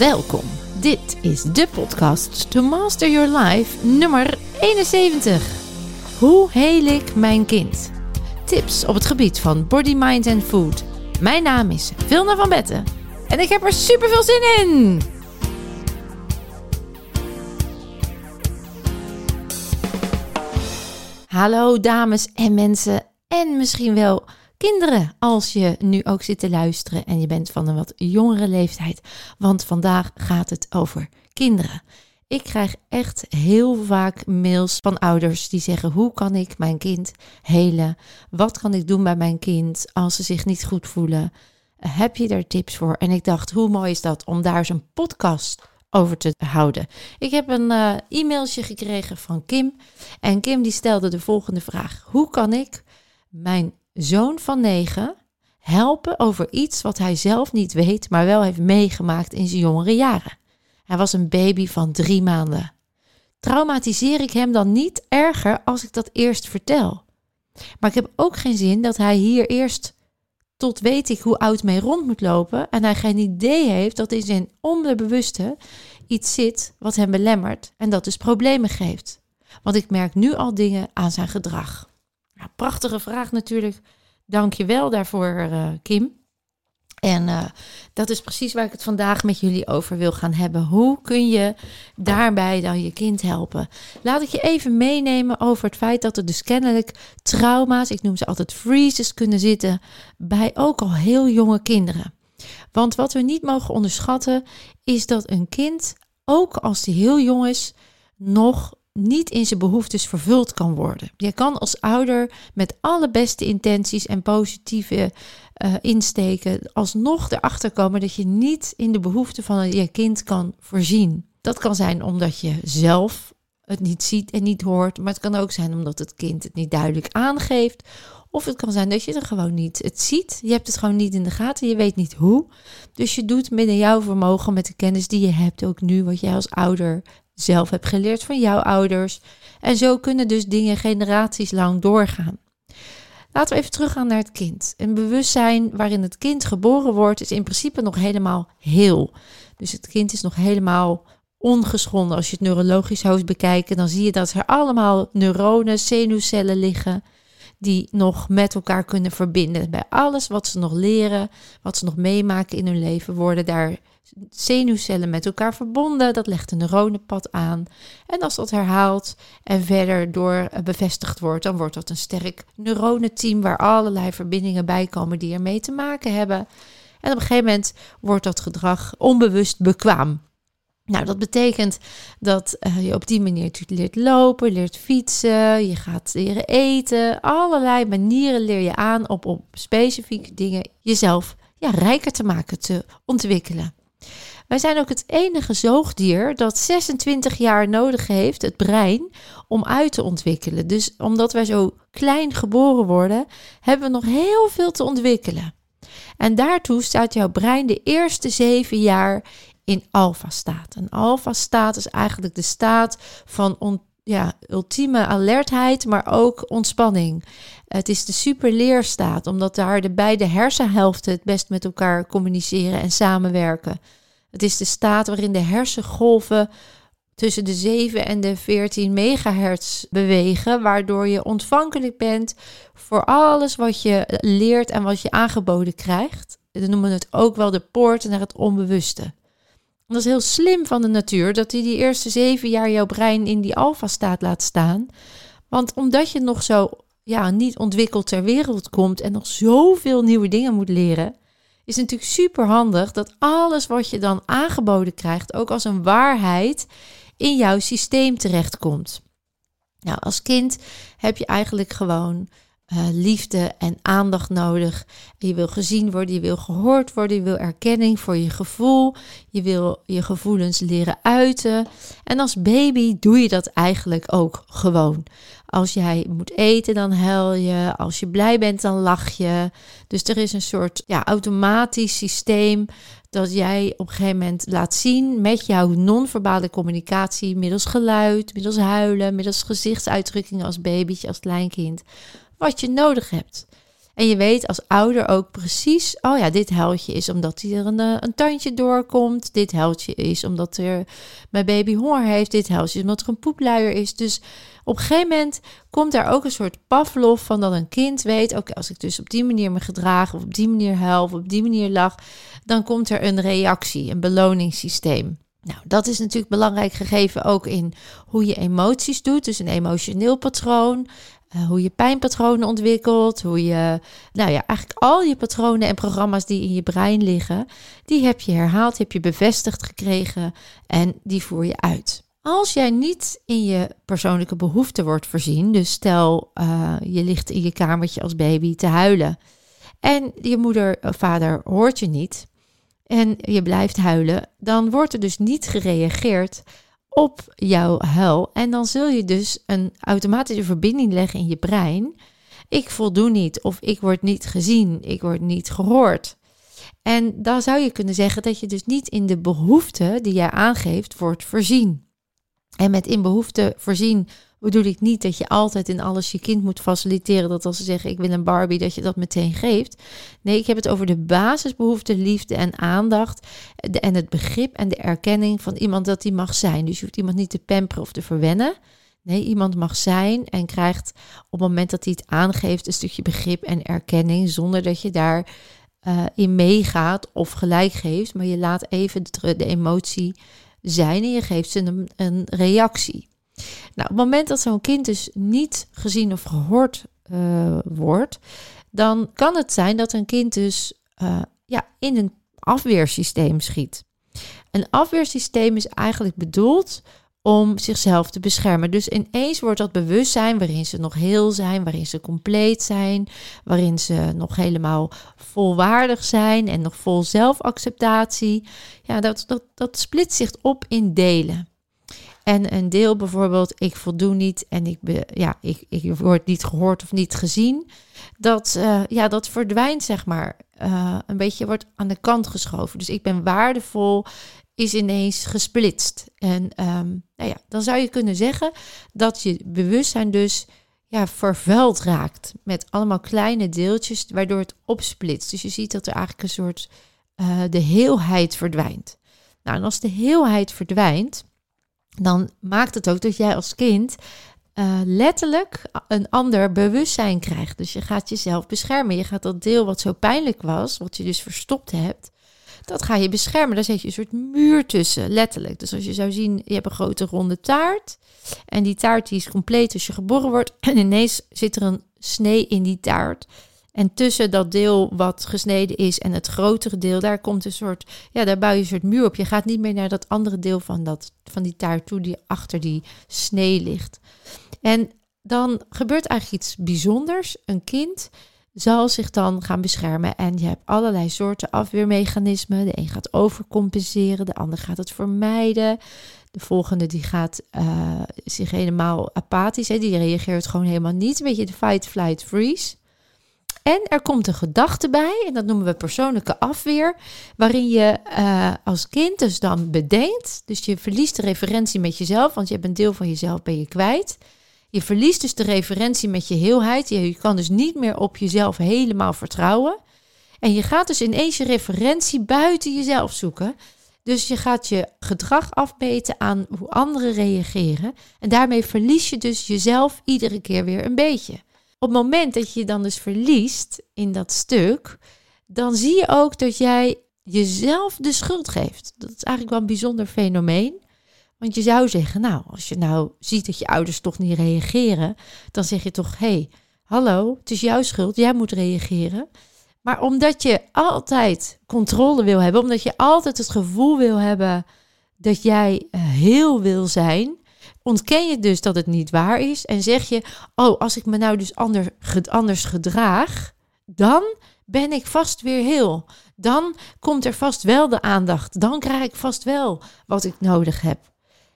Welkom. Dit is de podcast To Master Your Life nummer 71. Hoe heel ik mijn kind? Tips op het gebied van body, mind en food. Mijn naam is Vilna van Betten en ik heb er super veel zin in. Hallo dames en mensen en misschien wel kinderen als je nu ook zit te luisteren en je bent van een wat jongere leeftijd. Want vandaag gaat het over kinderen. Ik krijg echt heel vaak mails van ouders die zeggen: Hoe kan ik mijn kind helen? Wat kan ik doen bij mijn kind als ze zich niet goed voelen? Heb je daar tips voor? En ik dacht: Hoe mooi is dat om daar eens een podcast over te houden. Ik heb een uh, e-mailtje gekregen van Kim. En Kim die stelde de volgende vraag: Hoe kan ik mijn zoon van negen helpen over iets wat hij zelf niet weet, maar wel heeft meegemaakt in zijn jongere jaren? Hij was een baby van drie maanden. Traumatiseer ik hem dan niet erger als ik dat eerst vertel? Maar ik heb ook geen zin dat hij hier eerst tot weet ik hoe oud mee rond moet lopen en hij geen idee heeft dat in zijn onderbewuste iets zit wat hem belemmert en dat dus problemen geeft. Want ik merk nu al dingen aan zijn gedrag. Prachtige vraag natuurlijk. Dank je wel daarvoor, uh, Kim. En uh, dat is precies waar ik het vandaag met jullie over wil gaan hebben. Hoe kun je daarbij dan je kind helpen? Laat ik je even meenemen over het feit dat er dus kennelijk trauma's, ik noem ze altijd freezes, kunnen zitten bij ook al heel jonge kinderen. Want wat we niet mogen onderschatten is dat een kind, ook als hij heel jong is, nog niet in zijn behoeftes vervuld kan worden. Je kan als ouder met alle beste intenties en positieve uh, insteken alsnog erachter komen dat je niet in de behoeften van je kind kan voorzien. Dat kan zijn omdat je zelf het niet ziet en niet hoort, maar het kan ook zijn omdat het kind het niet duidelijk aangeeft. Of het kan zijn dat je er gewoon niet het ziet. Je hebt het gewoon niet in de gaten. Je weet niet hoe. Dus je doet binnen jouw vermogen met de kennis die je hebt ook nu, wat jij als ouder zelf hebt geleerd van jouw ouders. En zo kunnen dus dingen generaties lang doorgaan. Laten we even teruggaan naar het kind. Een bewustzijn waarin het kind geboren wordt, is in principe nog helemaal heel. Dus het kind is nog helemaal ongeschonden. Als je het neurologisch zou bekijken, dan zie je dat er allemaal neuronen, zenuwcellen liggen die nog met elkaar kunnen verbinden. Bij alles wat ze nog leren, wat ze nog meemaken in hun leven, worden daar zenuwcellen met elkaar verbonden. Dat legt een neuronenpad aan. En als dat herhaalt en verder door eh, bevestigd wordt, dan wordt dat een sterk neuronenteam waar allerlei verbindingen bij komen die ermee te maken hebben. En op een gegeven moment wordt dat gedrag onbewust bekwaam. Nou, dat betekent dat uh, je op die manier leert lopen, leert fietsen, je gaat leren eten. Allerlei manieren leer je aan op, op specifieke dingen jezelf ja, rijker te maken, te ontwikkelen. Wij zijn ook het enige zoogdier dat 26 jaar nodig heeft, het brein, om uit te ontwikkelen. Dus omdat wij zo klein geboren worden, hebben we nog heel veel te ontwikkelen. En daartoe staat jouw brein de eerste zeven jaar in alfa-staat. Een alfa-staat is eigenlijk de staat van ja, ultieme alertheid, maar ook ontspanning. Het is de superleerstaat, omdat daar de beide hersenhelften het best met elkaar communiceren en samenwerken. Het is de staat waarin de hersengolven tussen de 7 en de 14 megahertz bewegen, waardoor je ontvankelijk bent voor alles wat je leert en wat je aangeboden krijgt. We noemen het ook wel de poort naar het onbewuste. Dat is heel slim van de natuur dat hij die eerste zeven jaar jouw brein in die alfa-staat laat staan. Want omdat je nog zo ja, niet ontwikkeld ter wereld komt en nog zoveel nieuwe dingen moet leren, is natuurlijk super handig dat alles wat je dan aangeboden krijgt, ook als een waarheid, in jouw systeem terechtkomt. Nou, als kind heb je eigenlijk gewoon uh, liefde en aandacht nodig. Je wil gezien worden, je wil gehoord worden, je wil erkenning voor je gevoel, je wil je gevoelens leren uiten. En als baby doe je dat eigenlijk ook gewoon. Als jij moet eten, dan huil je. Als je blij bent, dan lach je. Dus er is een soort ja, automatisch systeem dat jij op een gegeven moment laat zien met jouw non-verbale communicatie, middels geluid, middels huilen, middels gezichtsuitdrukkingen als babytje, als kleinkind, wat je nodig hebt. En je weet als ouder ook precies, oh ja, dit huiltje is omdat er een, eh, een tandje doorkomt. Dit huiltje is omdat er mijn baby honger heeft. Dit huiltje is omdat er een poepluier is. Dus op een gegeven moment komt daar ook een soort Pavlov van dat een kind weet, oké, als ik dus op die manier me gedraag of op die manier huil of op die manier lach, dan komt er een reactie, een beloningssysteem. Nou, dat is natuurlijk belangrijk gegeven ook in hoe je emoties doet. Dus een emotioneel patroon, uh, hoe je pijnpatronen ontwikkelt, hoe je, nou ja, eigenlijk al je patronen en programma's die in je brein liggen, die heb je herhaald, heb je bevestigd gekregen en die voer je uit. Als jij niet in je persoonlijke behoeften wordt voorzien, dus stel uh, je ligt in je kamertje als baby te huilen en je moeder of vader hoort je niet en je blijft huilen, dan wordt er dus niet gereageerd op jouw huil. En dan zul je dus een automatische verbinding leggen in je brein. Ik voldoen niet of ik word niet gezien, ik word niet gehoord. En dan zou je kunnen zeggen dat je dus niet in de behoeften die jij aangeeft wordt voorzien. En met in behoefte voorzien bedoel ik niet dat je altijd in alles je kind moet faciliteren. Dat als ze zeggen ik wil een Barbie, dat je dat meteen geeft. Nee, ik heb het over de basisbehoeften, liefde en aandacht. En het begrip en de erkenning van iemand dat die mag zijn. Dus je hoeft iemand niet te pamperen of te verwennen. Nee, iemand mag zijn en krijgt op het moment dat hij het aangeeft een stukje begrip en erkenning. Zonder dat je daar uh, in meegaat of gelijk geeft. Maar je laat even de, de emotie zijn en je geeft ze een, een reactie. Nou, op het moment dat zo'n kind dus niet gezien of gehoord uh, wordt, dan kan het zijn dat een kind dus uh, ja, in een afweersysteem schiet. Een afweersysteem is eigenlijk bedoeld om zichzelf te beschermen. Dus ineens wordt dat bewustzijn waarin ze nog heel zijn, waarin ze compleet zijn, waarin ze nog helemaal volwaardig zijn en nog vol zelfacceptatie. Ja, dat, dat, dat splitst zich op in delen. En een deel bijvoorbeeld, ik voldoen niet en ik, be, ja, ik, ik word niet gehoord of niet gezien. Dat, uh, ja, dat verdwijnt, zeg maar. Uh, een beetje wordt aan de kant geschoven. Dus ik ben waardevol, is ineens gesplitst. En um, nou ja, dan zou je kunnen zeggen dat je bewustzijn dus ja, vervuild raakt met allemaal kleine deeltjes, waardoor het opsplitst. Dus je ziet dat er eigenlijk een soort uh, de heelheid verdwijnt. Nou, en als de heelheid verdwijnt, dan maakt het ook dat jij als kind uh, letterlijk een ander bewustzijn krijgt. Dus je gaat jezelf beschermen. Je gaat dat deel wat zo pijnlijk was, wat je dus verstopt hebt, dat ga je beschermen. Daar zet je een soort muur tussen, letterlijk. Dus als je zou zien, je hebt een grote ronde taart. En die taart die is compleet als je geboren wordt. En ineens zit er een snee in die taart. En tussen dat deel wat gesneden is en het grotere deel, daar komt een soort, ja, daar bouw je een soort muur op. Je gaat niet meer naar dat andere deel van, dat, van die taart toe, die achter die snee ligt. En dan gebeurt eigenlijk iets bijzonders. Een kind zal zich dan gaan beschermen. En je hebt allerlei soorten afweermechanismen. De een gaat overcompenseren, de ander gaat het vermijden. De volgende die gaat uh, zich helemaal apathisch, hè, die reageert gewoon helemaal niet. Een beetje de fight, flight, freeze. En er komt een gedachte bij, en dat noemen we persoonlijke afweer, waarin je uh, als kind dus dan bedenkt, dus je verliest de referentie met jezelf, want je hebt een deel van jezelf ben je kwijt. Je verliest dus de referentie met je heelheid. Je kan dus niet meer op jezelf helemaal vertrouwen. En je gaat dus ineens je referentie buiten jezelf zoeken. Dus je gaat je gedrag afmeten aan hoe anderen reageren. En daarmee verlies je dus jezelf iedere keer weer een beetje. Op het moment dat je dan dus verliest in dat stuk, dan zie je ook dat jij jezelf de schuld geeft. Dat is eigenlijk wel een bijzonder fenomeen. Want je zou zeggen, nou, als je nou ziet dat je ouders toch niet reageren, dan zeg je toch, hé, hey, hallo, het is jouw schuld, jij moet reageren. Maar omdat je altijd controle wil hebben, omdat je altijd het gevoel wil hebben dat jij eh, heel wil zijn, ontken je dus dat het niet waar is en zeg je, oh, als ik me nou dus ander, anders gedraag, dan ben ik vast weer heel. Dan komt er vast wel de aandacht. Dan krijg ik vast wel wat ik nodig heb.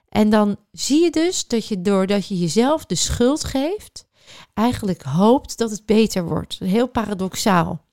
En dan zie je dus dat je doordat je jezelf de schuld geeft, eigenlijk hoopt dat het beter wordt. Heel paradoxaal.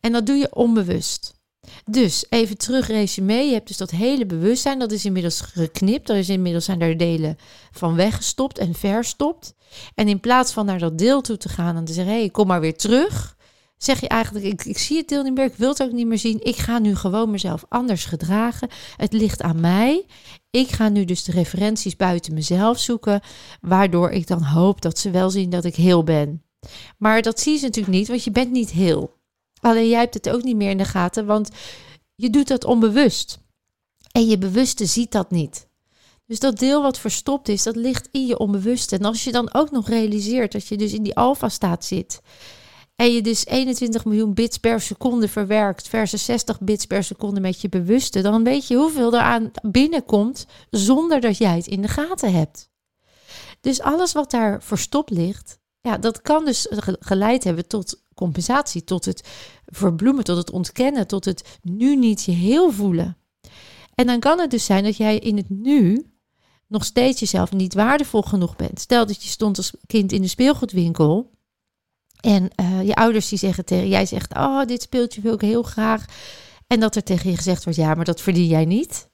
En dat doe je onbewust. Dus even terug resume. Je hebt dus dat hele bewustzijn, dat is inmiddels geknipt. Er is inmiddels zijn er delen van weggestopt en verstopt. En in plaats van naar dat deel toe te gaan en te zeggen, hé, hey, kom maar weer terug. zeg je eigenlijk, ik, ik zie het deel niet meer, ik wil het ook niet meer zien. Ik ga nu gewoon mezelf anders gedragen. Het ligt aan mij. Ik ga nu dus de referenties buiten mezelf zoeken, waardoor ik dan hoop dat ze wel zien dat ik heel ben. Maar dat zien ze natuurlijk niet, want je bent niet heel. Alleen jij hebt het ook niet meer in de gaten, want je doet dat onbewust. En je bewuste ziet dat niet. Dus dat deel wat verstopt is, dat ligt in je onbewuste. En als je dan ook nog realiseert dat je dus in die alfa-staat zit. En je dus 21 miljoen bits per seconde verwerkt versus 60 bits per seconde met je bewuste. Dan weet je hoeveel eraan binnenkomt zonder dat jij het in de gaten hebt. Dus alles wat daar verstopt ligt, ja, dat kan dus geleid hebben tot compensatie, tot het verbloemen, tot het ontkennen, tot het nu niet je heel voelen. En dan kan het dus zijn dat jij in het nu nog steeds jezelf niet waardevol genoeg bent. Stel dat je stond als kind in de speelgoedwinkel en uh, je ouders die zeggen tegen jij zegt, oh dit speeltje wil ik heel graag. En dat er tegen je gezegd wordt, ja, maar dat verdien jij niet.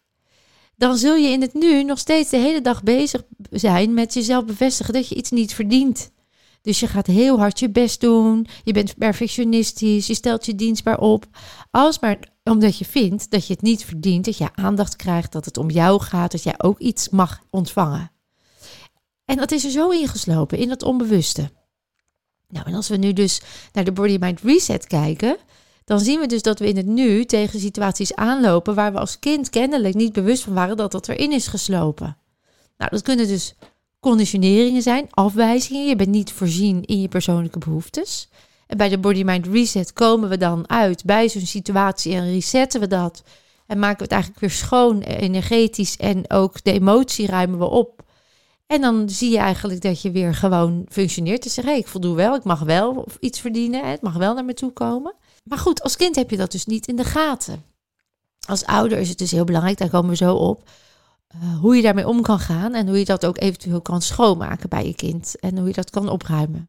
Dan zul je in het nu nog steeds de hele dag bezig zijn met jezelf bevestigen dat je iets niet verdient. Dus je gaat heel hard je best doen. Je bent perfectionistisch. Je stelt je dienstbaar op. Alles maar omdat je vindt dat je het niet verdient. Dat je aandacht krijgt. Dat het om jou gaat. Dat jij ook iets mag ontvangen. En dat is er zo ingeslopen in het onbewuste. Nou, en als we nu dus naar de Body Mind Reset kijken. Dan zien we dus dat we in het nu tegen situaties aanlopen waar we als kind kennelijk niet bewust van waren dat dat erin is geslopen. Nou, dat kunnen dus conditioneringen zijn, afwijzingen. Je bent niet voorzien in je persoonlijke behoeftes. En bij de Body Mind Reset komen we dan uit bij zo'n situatie en resetten we dat. En maken we het eigenlijk weer schoon, energetisch en ook de emotie ruimen we op. En dan zie je eigenlijk dat je weer gewoon functioneert. Dus zeg, ik voldoe wel, ik mag wel iets verdienen, het mag wel naar me toe komen. Maar goed, als kind heb je dat dus niet in de gaten. Als ouder is het dus heel belangrijk, daar komen we zo op, uh, hoe je daarmee om kan gaan en hoe je dat ook eventueel kan schoonmaken bij je kind en hoe je dat kan opruimen.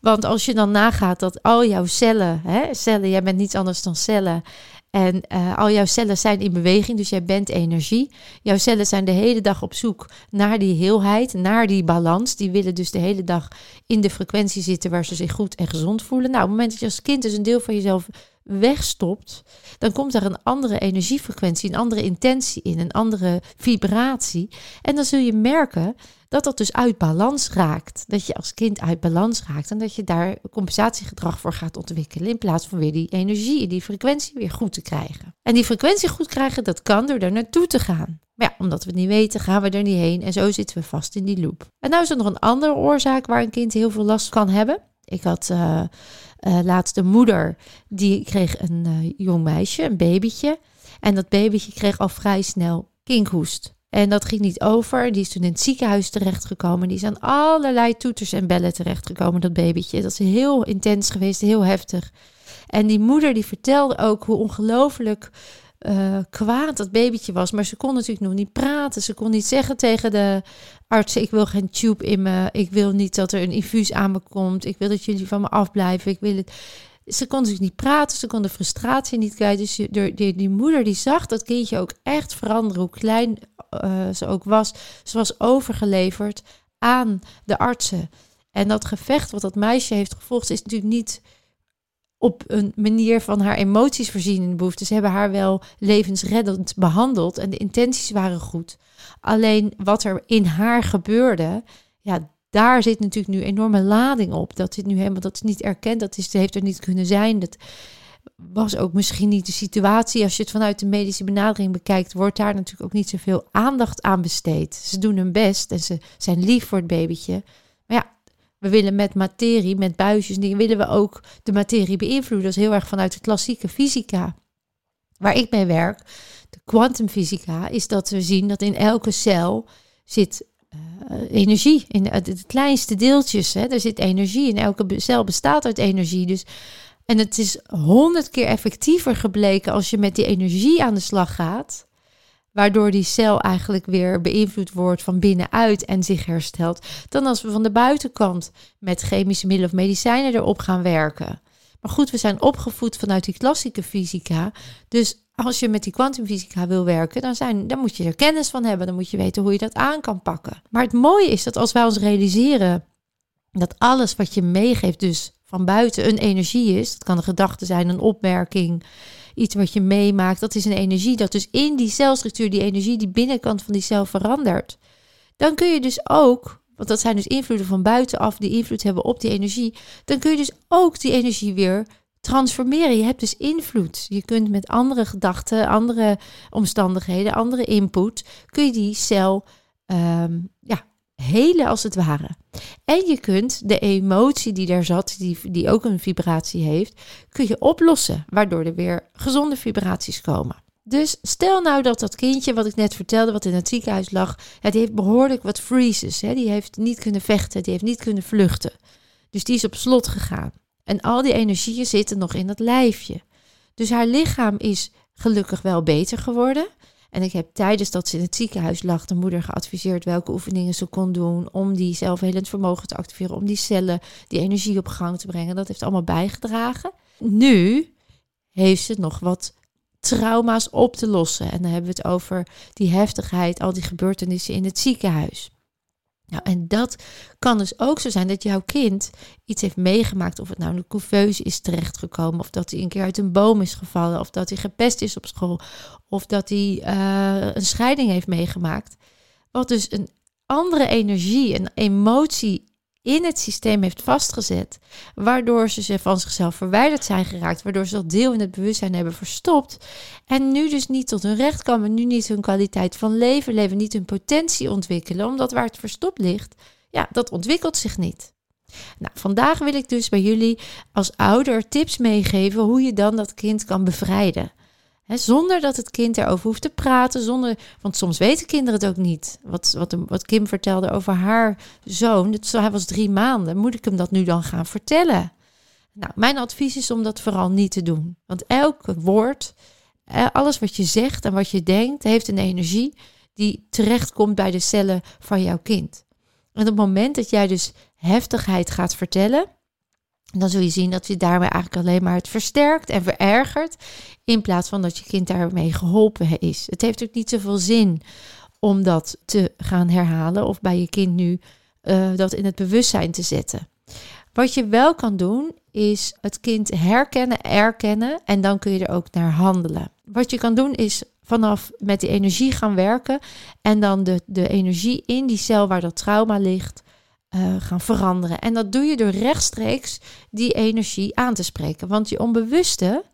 Want als je dan nagaat dat al jouw cellen, hè, cellen, jij bent niets anders dan cellen. En uh, al jouw cellen zijn in beweging, dus jij bent energie. Jouw cellen zijn de hele dag op zoek naar die heelheid, naar die balans. Die willen dus de hele dag in de frequentie zitten waar ze zich goed en gezond voelen. Nou, op het moment dat je als kind dus een deel van jezelf wegstopt, dan komt er een andere energiefrequentie, een andere intentie in, een andere vibratie. En dan zul je merken dat dat dus uit balans raakt. Dat je als kind uit balans raakt en dat je daar compensatiegedrag voor gaat ontwikkelen in plaats van weer die energie, die frequentie weer goed te krijgen. En die frequentie goed krijgen, dat kan door er naartoe te gaan. Maar ja, omdat we het niet weten, gaan we er niet heen en zo zitten we vast in die loop. En nou is er nog een andere oorzaak waar een kind heel veel last kan hebben. Ik had uh, uh, laatst een moeder, die kreeg een uh, jong meisje, een babytje. En dat babytje kreeg al vrij snel kinkhoest. En dat ging niet over. Die is toen in het ziekenhuis terechtgekomen. Die is aan allerlei toeters en bellen terechtgekomen, dat babytje. Dat is heel intens geweest, heel heftig. En die moeder die vertelde ook hoe ongelooflijk uh, kwaad dat babytje was. Maar ze kon natuurlijk nog niet praten. Ze kon niet zeggen tegen de arts: Ik wil geen tube in me. Ik wil niet dat er een infuus aan me komt. Ik wil dat jullie van me afblijven. Ik wil het. Ze kon natuurlijk niet praten. Ze kon de frustratie niet kwijt. Dus die, die, moeder die zag dat kindje ook echt veranderen. Hoe klein uh, ze ook was. Ze was overgeleverd aan de artsen. En dat gevecht wat dat meisje heeft gevolgd is natuurlijk niet op een manier van haar emoties voorzien in de behoefte. Ze hebben haar wel levensreddend behandeld en de intenties waren goed. Alleen wat er in haar gebeurde, ja, daar zit natuurlijk nu enorme lading op. Dat zit nu helemaal, dat is niet erkend, dat is, heeft er niet kunnen zijn. Dat was ook misschien niet de situatie. Als je het vanuit de medische benadering bekijkt, wordt daar natuurlijk ook niet zoveel aandacht aan besteed. Ze doen hun best en ze zijn lief voor het babytje. We willen met materie, met buisjes, die willen we ook de materie beïnvloeden. Dat is heel erg vanuit de klassieke fysica. Waar ik mee werk, de kwantumfysica, is dat we zien dat in elke cel zit uh, energie. In de, de, kleinste deeltjes, hè, er zit energie. In elke cel bestaat uit energie. Dus, en het is honderd keer effectiever gebleken als je met die energie aan de slag gaat waardoor die cel eigenlijk weer beïnvloed wordt van binnenuit en zich herstelt, dan als we van de buitenkant met chemische middelen of medicijnen erop gaan werken. Maar goed, we zijn opgevoed vanuit die klassieke fysica. Dus als je met die kwantumfysica wil werken, dan, zijn, dan moet je er kennis van hebben. Dan moet je weten hoe je dat aan kan pakken. Maar het mooie is dat als wij ons realiseren dat alles wat je meegeeft, dus van buiten een energie is. Dat kan een gedachte zijn, een opmerking, iets wat je meemaakt. Dat is een energie dat dus in die celstructuur, die energie die binnenkant van die cel verandert. Dan kun je dus ook, want dat zijn dus invloeden van buitenaf die invloed hebben op die energie. Dan kun je dus ook die energie weer transformeren. Je hebt dus invloed. Je kunt met andere gedachten, andere omstandigheden, andere input, kun je die cel um, ja, helen als het ware. En je kunt de emotie die daar zat, die, die ook een vibratie heeft, kun je oplossen, waardoor er weer gezonde vibraties komen. Dus stel nou dat dat kindje, wat ik net vertelde, wat in het ziekenhuis lag, ja, die heeft behoorlijk wat freezes. Hè? Die heeft niet kunnen vechten, die heeft niet kunnen vluchten. Dus die is op slot gegaan. En al die energieën zitten nog in dat lijfje. Dus haar lichaam is gelukkig wel beter geworden. En ik heb tijdens dat ze in het ziekenhuis lag de moeder geadviseerd welke oefeningen ze kon doen om die zelfhelend vermogen te activeren, om die cellen, die energie op gang te brengen. Dat heeft allemaal bijgedragen. Nu heeft ze nog wat trauma's op te lossen. En dan hebben we het over die heftigheid, al die gebeurtenissen in het ziekenhuis. Nou, en dat kan dus ook zo zijn dat jouw kind iets heeft meegemaakt, of het nou een couveuse is terechtgekomen, of dat hij een keer uit een boom is gevallen, of dat hij gepest is op school, of dat hij uh, een scheiding heeft meegemaakt. Wat dus een andere energie, een emotie in het systeem heeft vastgezet, waardoor ze van zichzelf verwijderd zijn geraakt, waardoor ze dat deel in het bewustzijn hebben verstopt en nu dus niet tot hun recht komen, nu niet hun kwaliteit van leven leven, niet hun potentie ontwikkelen, omdat waar het verstopt ligt, ja, dat ontwikkelt zich niet. Nou, vandaag wil ik dus bij jullie als ouder tips meegeven hoe je dan dat kind kan bevrijden zonder dat het kind erover hoeft te praten. Zonder, want soms weten kinderen het ook niet. Wat, wat, wat Kim vertelde over haar zoon. Hij was drie maanden. Moet ik hem dat nu dan gaan vertellen? Nou, mijn advies is om dat vooral niet te doen. Want elk woord, alles wat je zegt en wat je denkt, heeft een energie die terechtkomt bij de cellen van jouw kind. En op het moment dat jij dus heftigheid gaat vertellen, dan zul je zien dat je daarmee eigenlijk alleen maar het versterkt en verergert. In plaats van dat je kind daarmee geholpen is. Het heeft ook niet zoveel zin om dat te gaan herhalen of bij je kind nu uh, dat in het bewustzijn te zetten. Wat je wel kan doen, is het kind herkennen, erkennen en dan kun je er ook naar handelen. Wat je kan doen is vanaf met die energie gaan werken en dan de, de energie in die cel waar dat trauma ligt, uh, gaan veranderen. En dat doe je door rechtstreeks die energie aan te spreken. Want je onbewuste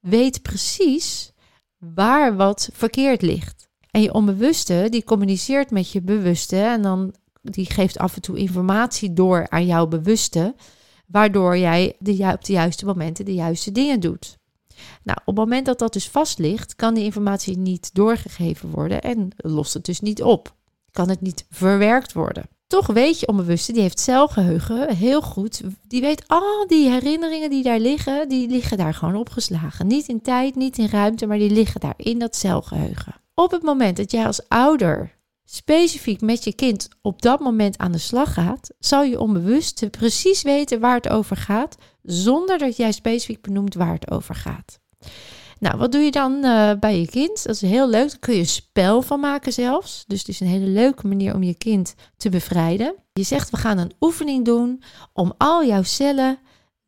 weet precies waar wat verkeerd ligt. En je onbewuste die communiceert met je bewuste en dan die geeft af en toe informatie door aan jouw bewuste, waardoor jij de, op de juiste momenten de juiste dingen doet. Nou, op het moment dat dat dus vast ligt, kan die informatie niet doorgegeven worden en lost het dus niet op. Kan het niet verwerkt worden. Toch weet je onbewuste, die heeft celgeheugen heel goed. Die weet al die herinneringen die daar liggen, die liggen daar gewoon opgeslagen. Niet in tijd, niet in ruimte, maar die liggen daar in dat celgeheugen. Op het moment dat jij als ouder specifiek met je kind op dat moment aan de slag gaat, zal je onbewuste precies weten waar het over gaat, zonder dat jij specifiek benoemt waar het over gaat. Nou, wat doe je dan uh, bij je kind? Dat is heel leuk. Daar kun je een spel van maken zelfs. Dus het is een hele leuke manier om je kind te bevrijden. Je zegt, we gaan een oefening doen om al jouw cellen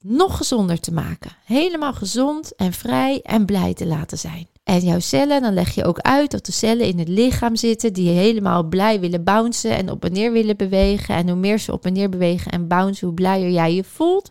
nog gezonder te maken. Helemaal gezond en vrij en blij te laten zijn. En jouw cellen, dan leg je ook uit dat de cellen in het lichaam zitten die helemaal blij willen bouncen en op en neer willen bewegen. En hoe meer ze op en neer bewegen en bouncen, hoe blijer jij je voelt.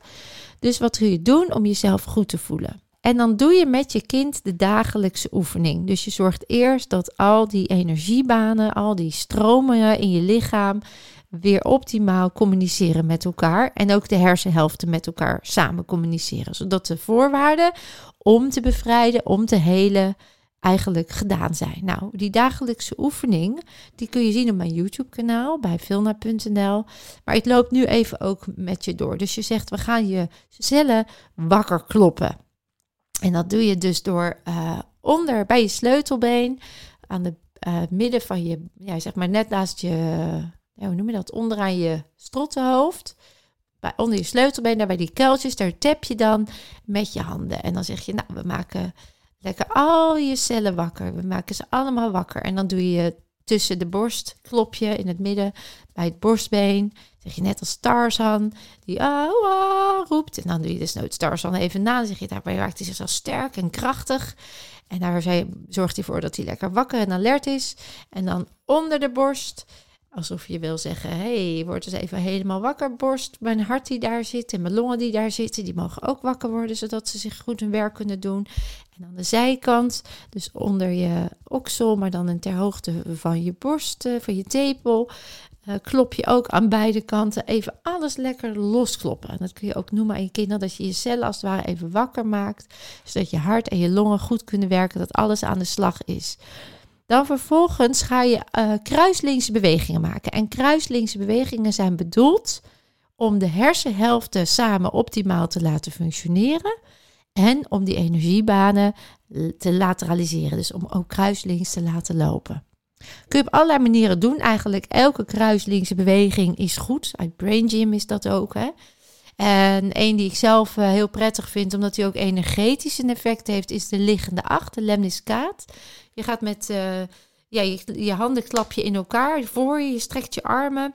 Dus wat kun je doen om jezelf goed te voelen? En dan doe je met je kind de dagelijkse oefening. Dus je zorgt eerst dat al die energiebanen, al die stromen in je lichaam weer optimaal communiceren met elkaar. En ook de hersenhelften met elkaar samen communiceren. Zodat de voorwaarden om te bevrijden, om te helen, eigenlijk gedaan zijn. Nou, die dagelijkse oefening, die kun je zien op mijn YouTube-kanaal bij filna.nl. Maar ik loop nu even ook met je door. Dus je zegt, we gaan je cellen wakker kloppen. En dat doe je dus door uh, onder bij je sleutelbeen, aan de uh, midden van je, ja, zeg maar net naast je, ja, hoe noem je dat, onderaan je strottenhoofd. Bij, onder je sleutelbeen, daar bij die kuiltjes, daar tap je dan met je handen. En dan zeg je, nou, we maken lekker al je cellen wakker. We maken ze allemaal wakker. En dan doe je tussen de borst, klop je in het midden bij het borstbeen. Zeg je net als Tarzan, die ah, ah, roept. En dan doe je dus nooit Tarzan even na. Dan zeg je, daarbij maakt hij zichzelf sterk en krachtig. En daar zorgt hij voor dat hij lekker wakker en alert is. En dan onder de borst Alsof je wil zeggen, hey, word eens even helemaal wakker, borst. Mijn hart die daar zit en mijn longen die daar zitten, die mogen ook wakker worden, zodat ze zich goed hun werk kunnen doen. En aan de zijkant, dus onder je oksel, maar dan ter hoogte van je borst, eh, van je tepel, uh, klop je ook aan beide kanten even alles lekker loskloppen. En dat kun je ook noemen aan je kinderen, dat je je cellen als het ware even wakker maakt, zodat je hart en je longen goed kunnen werken, dat alles aan de slag is. Dan vervolgens ga je uh, kruislinkse bewegingen maken. En kruislinkse bewegingen zijn bedoeld om de hersenhelften samen optimaal te laten functioneren. En om die energiebanen te lateraliseren. Dus om ook kruislinks te laten lopen. Kun je op allerlei manieren doen. Eigenlijk elke kruislinkse beweging is goed. Uit Brain Gym is dat ook. Hè? En een die ik zelf eh, heel prettig vind, omdat hij ook energetisch een effect heeft, is de liggende acht, de lemniscaat. Je gaat met uh, ja, je, je handen klap je in elkaar voor je, je strekt je armen.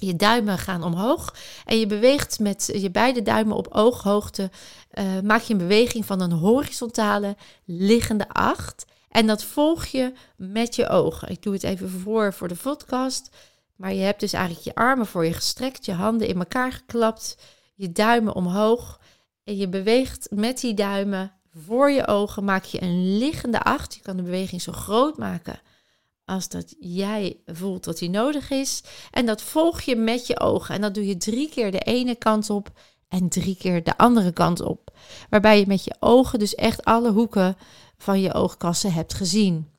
Je duimen gaan omhoog en je beweegt met je beide duimen op ooghoogte. Uh, maak je een beweging van een horizontale liggende acht. En dat volg je met je ogen. Ik doe het even voor voor de podcast. Maar je hebt dus eigenlijk je armen voor je gestrekt, je handen in elkaar geklapt, je duimen omhoog. En je beweegt met die duimen voor je ogen maak je een liggende acht. Je kan de beweging zo groot maken als dat jij voelt dat die nodig is. En dat volg je met je ogen. En dat doe je drie keer de ene kant op en drie keer de andere kant op. Waarbij je met je ogen dus echt alle hoeken van je oogkassen hebt gezien.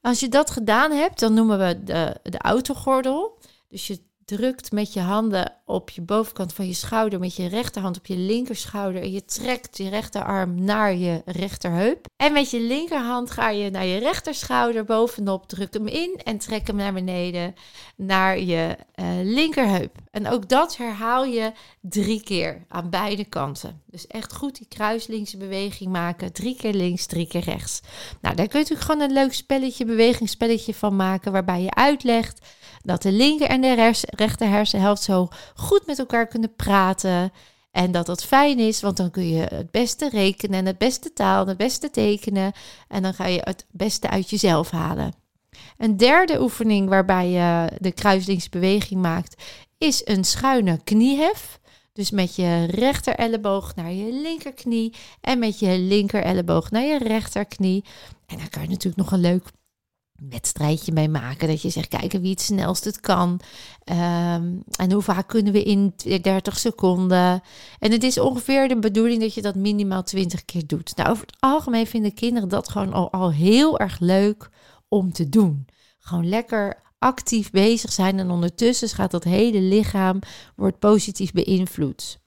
Als je dat gedaan hebt, dan noemen we de, de autogordel. Dus je drukt met je handen op je bovenkant van je schouder, met je rechterhand op je linkerschouder. En je trekt je rechterarm naar je rechterheup. En met je linkerhand ga je naar je rechterschouder bovenop, druk hem in en trek hem naar beneden naar je uh, linkerheup. En ook dat herhaal je drie keer aan beide kanten. Dus echt goed die kruislinkse beweging maken. Drie keer links, drie keer rechts. Nou, daar kun je natuurlijk gewoon een leuk spelletje, bewegingsspelletje van maken, waarbij je uitlegt dat de linker en de rechter hersenhelft zo goed met elkaar kunnen praten. En dat dat fijn is, want dan kun je het beste rekenen en het beste taal, het beste tekenen. En dan ga je het beste uit jezelf halen. Een derde oefening waarbij je de kruislingsbeweging maakt, is een schuine kniehef. Dus met je rechter elleboog naar je linkerknie en met je linker elleboog naar je rechterknie. En dan kan je natuurlijk nog een leuk wedstrijdje mee maken. Dat je zegt, kijken wie het snelst het kan. Ehm, en hoe vaak kunnen we in 30 seconden. En het is ongeveer de bedoeling dat je dat minimaal 20 keer doet. Nou, over het algemeen vinden kinderen dat gewoon al, al heel erg leuk om te doen. Gewoon lekker actief bezig zijn en ondertussen gaat dat hele lichaam wordt positief beïnvloed.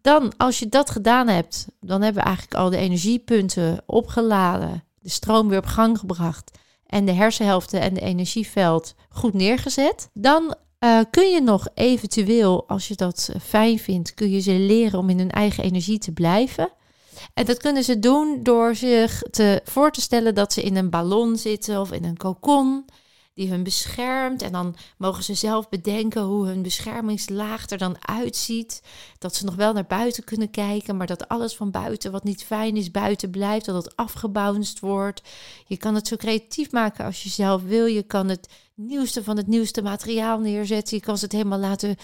Dan, als je dat gedaan hebt, dan hebben we eigenlijk al de energiepunten opgeladen, de stroom weer op gang gebracht en de hersenhelften en de energieveld goed neergezet. Dan uh, kun je nog eventueel, als je dat fijn vindt, kun je ze leren om in hun eigen energie te blijven. En dat kunnen ze doen door zich te, voor te stellen dat ze in een ballon zitten of in een kokon die hun beschermt. En dan mogen ze zelf bedenken hoe hun beschermingslaag er dan uitziet. Dat ze nog wel naar buiten kunnen kijken, maar dat alles van buiten wat niet fijn is, buiten blijft. Dat het afgebounced wordt. Je kan het zo creatief maken als je zelf wil. Je kan het nieuwste van het nieuwste materiaal neerzetten. Je kan ze het helemaal laten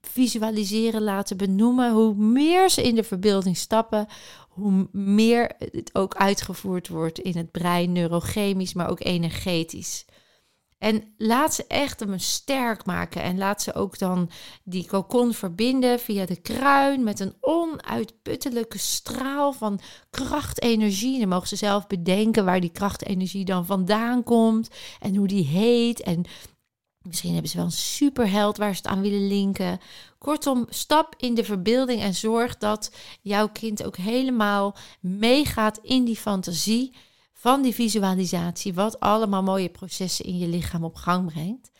visualiseren, laten benoemen. Hoe meer ze in de verbeelding stappen, hoe meer het ook uitgevoerd wordt in het brein, neurochemisch, maar ook energetisch. En laat ze echt hem sterk maken. En laat ze ook dan die kokon verbinden via de kruin met een onuitputtelijke straal van krachtenergie. Dan mogen ze zelf bedenken waar die krachtenergie dan vandaan komt en hoe die heet. En misschien hebben ze wel een superheld waar ze het aan willen linken. Kortom, stap in de verbeelding en zorg dat jouw kind ook helemaal meegaat in die fantasie van die visualisatie, wat allemaal mooie processen in je lichaam op gang brengt.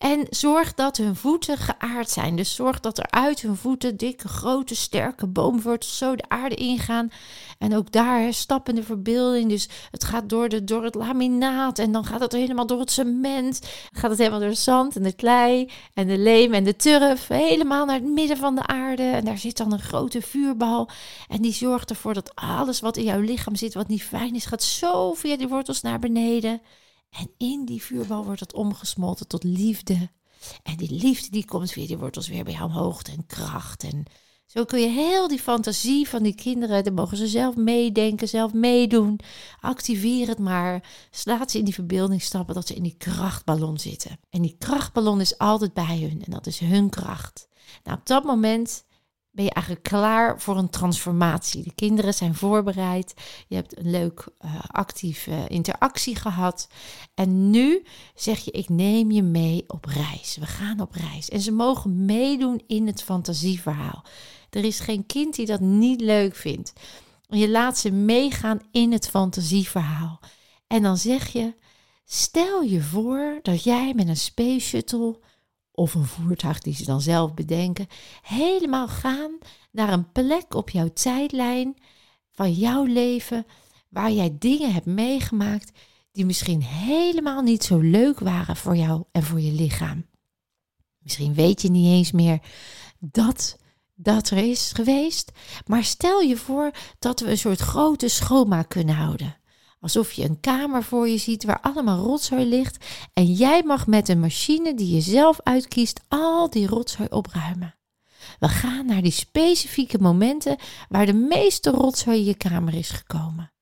En zorg dat hun voeten geaard zijn. Dus zorg dat er uit hun voeten dikke, grote, sterke boomwortels zo de aarde ingaan. En ook daar stappen de verbeelding. Dus het gaat door, de, door het laminaat en dan gaat het helemaal door het cement. Dan gaat het helemaal door het zand en de klei en de leem en de turf. Helemaal naar het midden van de aarde. En daar zit dan een grote vuurbal. En die zorgt ervoor dat alles wat in jouw lichaam zit, wat niet fijn is, gaat zo via die wortels naar beneden. En in die vuurbal wordt het omgesmolten tot liefde. En die liefde die komt via die wortels weer bij jou omhoog en kracht. En zo kun je heel die fantasie van die kinderen, dan mogen ze zelf meedenken, zelf meedoen. Activeer het maar. Slaat ze in die verbeelding stappen dat ze in die krachtballon zitten. En die krachtballon is altijd bij hun en dat is hun kracht. Nou, op dat moment ben je eigenlijk klaar voor een transformatie. De kinderen zijn voorbereid. Je hebt een leuk uh, actieve interactie gehad. En nu zeg je: Ik neem je mee op reis. We gaan op reis. En ze mogen meedoen in het fantasieverhaal. Er is geen kind die dat niet leuk vindt. Je laat ze meegaan in het fantasieverhaal. En dan zeg je: Stel je voor dat jij met een space shuttle of een voertuig die ze dan zelf bedenken, helemaal gaan naar een plek op jouw tijdlijn van jouw leven waar jij dingen hebt meegemaakt die misschien helemaal niet zo leuk waren voor jou en voor je lichaam. Misschien weet je niet eens meer dat dat er is geweest, maar stel je voor dat we een soort grote schoonmaak kunnen houden. Alsof je een kamer voor je ziet waar allemaal rotzooi ligt en jij mag met een machine die je zelf uitkiest al die rotzooi opruimen. We gaan naar die specifieke momenten waar de meeste rotzooi in je kamer is gekomen.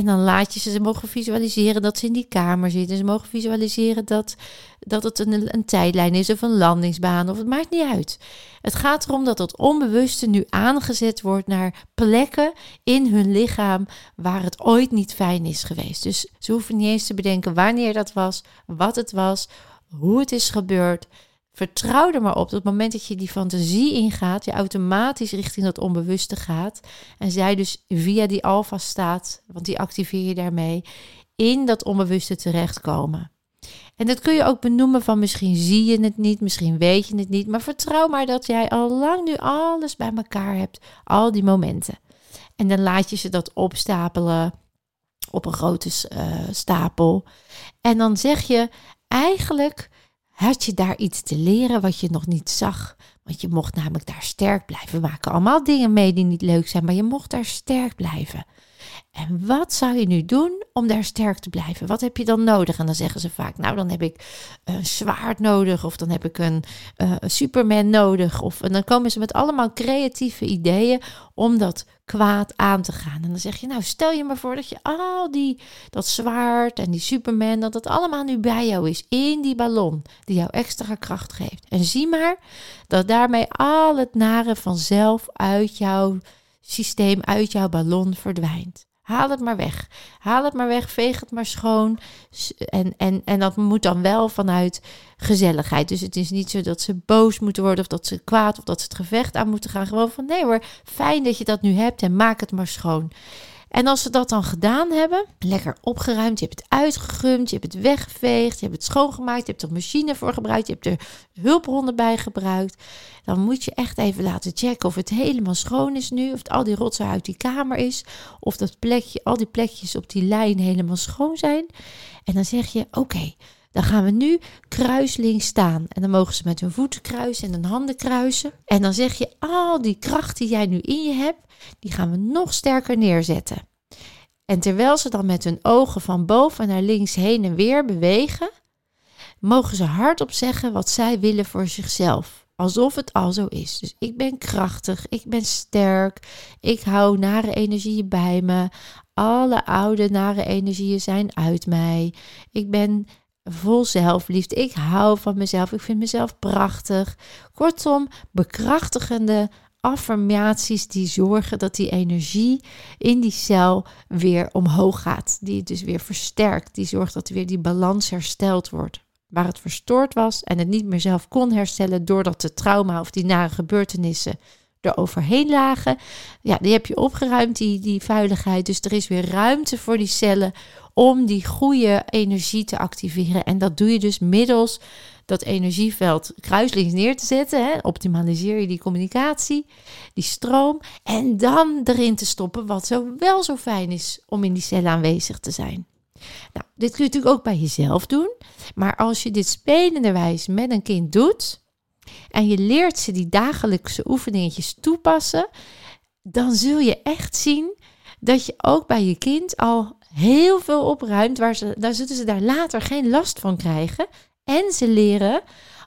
En dan laat je ze, mogen visualiseren dat ze in die kamer zitten. Ze mogen visualiseren dat, dat het een, een tijdlijn is of een landingsbaan. Of het maakt niet uit. Het gaat erom dat het onbewuste nu aangezet wordt naar plekken in hun lichaam waar het ooit niet fijn is geweest. Dus ze hoeven niet eens te bedenken wanneer dat was, wat het was, hoe het is gebeurd. Vertrouw er maar op dat op het moment dat je die fantasie ingaat, je automatisch richting dat onbewuste gaat. En zij dus via die alfa staat, want die activeer je daarmee, in dat onbewuste terechtkomen. En dat kun je ook benoemen van misschien zie je het niet, misschien weet je het niet, maar vertrouw maar dat jij al lang nu alles bij elkaar hebt, al die momenten. En dan laat je ze dat opstapelen op een grote uh, stapel. En dan zeg je eigenlijk had je daar iets te leren wat je nog niet zag. Want je mocht namelijk daar sterk blijven. We maken allemaal dingen mee die niet leuk zijn, maar je mocht daar sterk blijven. En wat zou je nu doen om daar sterk te blijven? Wat heb je dan nodig? En dan zeggen ze vaak, nou dan heb ik een zwaard nodig of dan heb ik een, uh, Superman nodig. Of, en dan komen ze met allemaal creatieve ideeën om dat kwaad aan te gaan. En dan zeg je, nou stel je maar voor dat je al die, dat zwaard en die Superman, dat dat allemaal nu bij jou is in die ballon die jou extra kracht geeft. En zie maar dat daarmee al het nare vanzelf uit jouw systeem, uit jouw ballon verdwijnt. Haal het maar weg. Haal het maar weg, veeg het maar schoon. En, en, en dat moet dan wel vanuit gezelligheid. Dus het is niet zo dat ze boos moeten worden of dat ze kwaad of dat ze het gevecht aan moeten gaan. Gewoon van nee hoor, fijn dat je dat nu hebt en maak het maar schoon. En als ze dat dan gedaan hebben, lekker opgeruimd, je hebt het uitgegumd, je hebt het weggeveegd, je hebt het schoongemaakt, je hebt er machine voor gebruikt, je hebt er hulpbronnen bij gebruikt, dan moet je echt even laten checken of het helemaal schoon is nu, of het al die rotzooi uit die kamer is, of dat plekje, al die plekjes op die lijn helemaal schoon zijn. En dan zeg je, oké, dan gaan we nu kruisling staan. En dan mogen ze met hun voeten kruisen en hun handen kruisen. En dan zeg je, al die kracht die jij nu in je hebt, die gaan we nog sterker neerzetten. En terwijl ze dan met hun ogen van boven naar links heen en weer bewegen, mogen ze hardop zeggen wat zij willen voor zichzelf. Alsof het al zo is. Dus ik ben krachtig, ik ben sterk, ik hou nare energieën bij me. Alle oude nare energieën zijn uit mij. Ik ben vol zelfliefde. Ik hou van mezelf. Ik vind mezelf prachtig. Kortom, bekrachtigende affirmaties die zorgen dat die energie in die cel weer omhoog gaat. Die het dus weer versterkt. Die zorgt dat weer die balans hersteld wordt. Waar het verstoord was en het niet meer zelf kon herstellen doordat de trauma of die nare gebeurtenissen er overheen lagen. Ja, die heb je opgeruimd, die, die vuiligheid. Dus er is weer ruimte voor die cellen om die goede energie te activeren. En dat doe je dus middels dat energieveld kruislinks neer te zetten. Hè. Optimaliseer je die communicatie, die stroom. En dan erin te stoppen wat zo wel zo fijn is om in die cellen aanwezig te zijn. Nou, dit kun je natuurlijk ook bij jezelf doen. Maar als je dit spelenderwijs met een kind doet en je leert ze die dagelijkse oefeningetjes toepassen, dan zul je echt zien dat je ook bij je kind al heel veel opruimt, waar ze, daar zullen ze daar later geen last van krijgen. En ze leren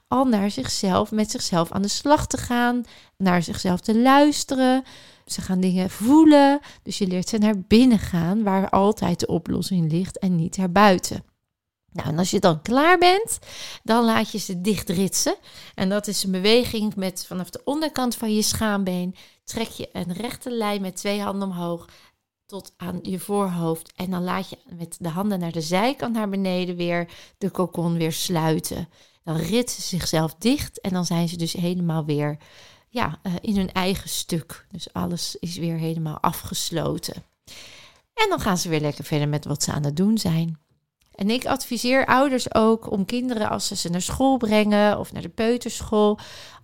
al naar zichzelf, met zichzelf aan de slag te gaan, naar zichzelf te luisteren. Ze gaan dingen voelen. Dus je leert ze naar binnen gaan, waar altijd de oplossing ligt en niet erbuiten. Nou, en als je dan klaar bent, dan laat je ze dichtritsen. En dat is een beweging met vanaf de onderkant van je schaambeen. Trek je een rechte lijn met twee handen omhoog tot aan je voorhoofd. En dan laat je met de handen naar de zijkant naar beneden weer de kokon weer sluiten. Dan ritsen ze zichzelf dicht en dan zijn ze dus helemaal weer ja, uh, in hun eigen stuk. Dus alles is weer helemaal afgesloten. En dan gaan ze weer lekker verder met wat ze aan het doen zijn. En ik adviseer ouders ook om kinderen als ze ze naar school brengen of naar de peuterschool,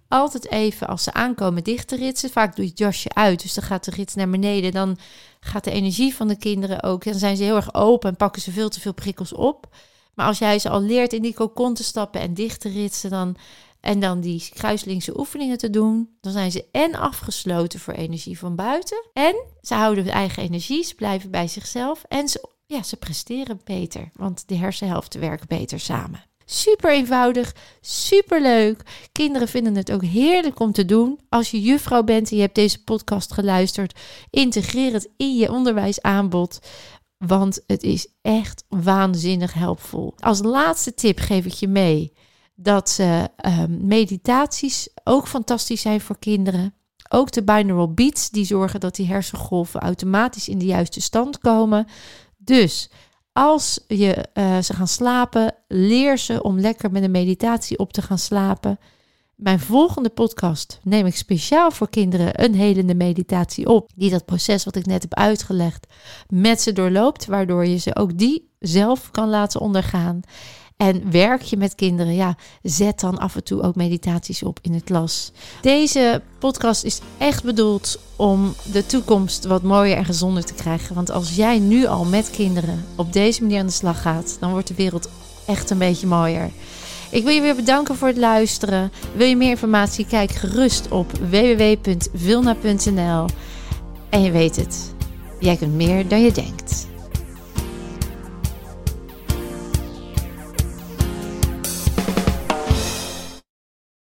altijd even als ze aankomen dicht te ritsen. Vaak doe je het jasje uit, dus dan gaat de rits naar beneden. Dan gaat de energie van de kinderen ook. Dan zijn ze heel erg open en pakken ze veel te veel prikkels op. Maar als jij ze al leert in die kokon te stappen en dicht te ritsen, dan en dan die kruislingse oefeningen te doen, dan zijn ze en afgesloten voor energie van buiten. En ze houden hun eigen energie, ze blijven bij zichzelf en ze, ja, ze presteren beter, want de hersenhelften werken beter samen. Super eenvoudig, super leuk. Kinderen vinden het ook heerlijk om te doen. Als je juffrouw bent en je hebt deze podcast geluisterd, integreer het in je onderwijsaanbod. Want het is echt waanzinnig helpvol. Als laatste tip geef ik je mee dat uh, meditaties ook fantastisch zijn voor kinderen. Ook de binaural beats, die zorgen dat die hersengolven automatisch in de juiste stand komen. Dus als je uh, ze gaan slapen, leer ze om lekker met een meditatie op te gaan slapen. Mijn volgende podcast neem ik speciaal voor kinderen een helende meditatie op. Die dat proces wat ik net heb uitgelegd met ze doorloopt. Waardoor je ze ook die zelf kan laten ondergaan. En werk je met kinderen, ja, zet dan af en toe ook meditaties op in de klas. Deze podcast is echt bedoeld om de toekomst wat mooier en gezonder te krijgen. Want als jij nu al met kinderen op deze manier aan de slag gaat, dan wordt de wereld echt een beetje mooier. Ik wil je weer bedanken voor het luisteren. Wil je meer informatie? Kijk gerust op www.vilna.nl. En je weet het, jij kunt meer dan je denkt.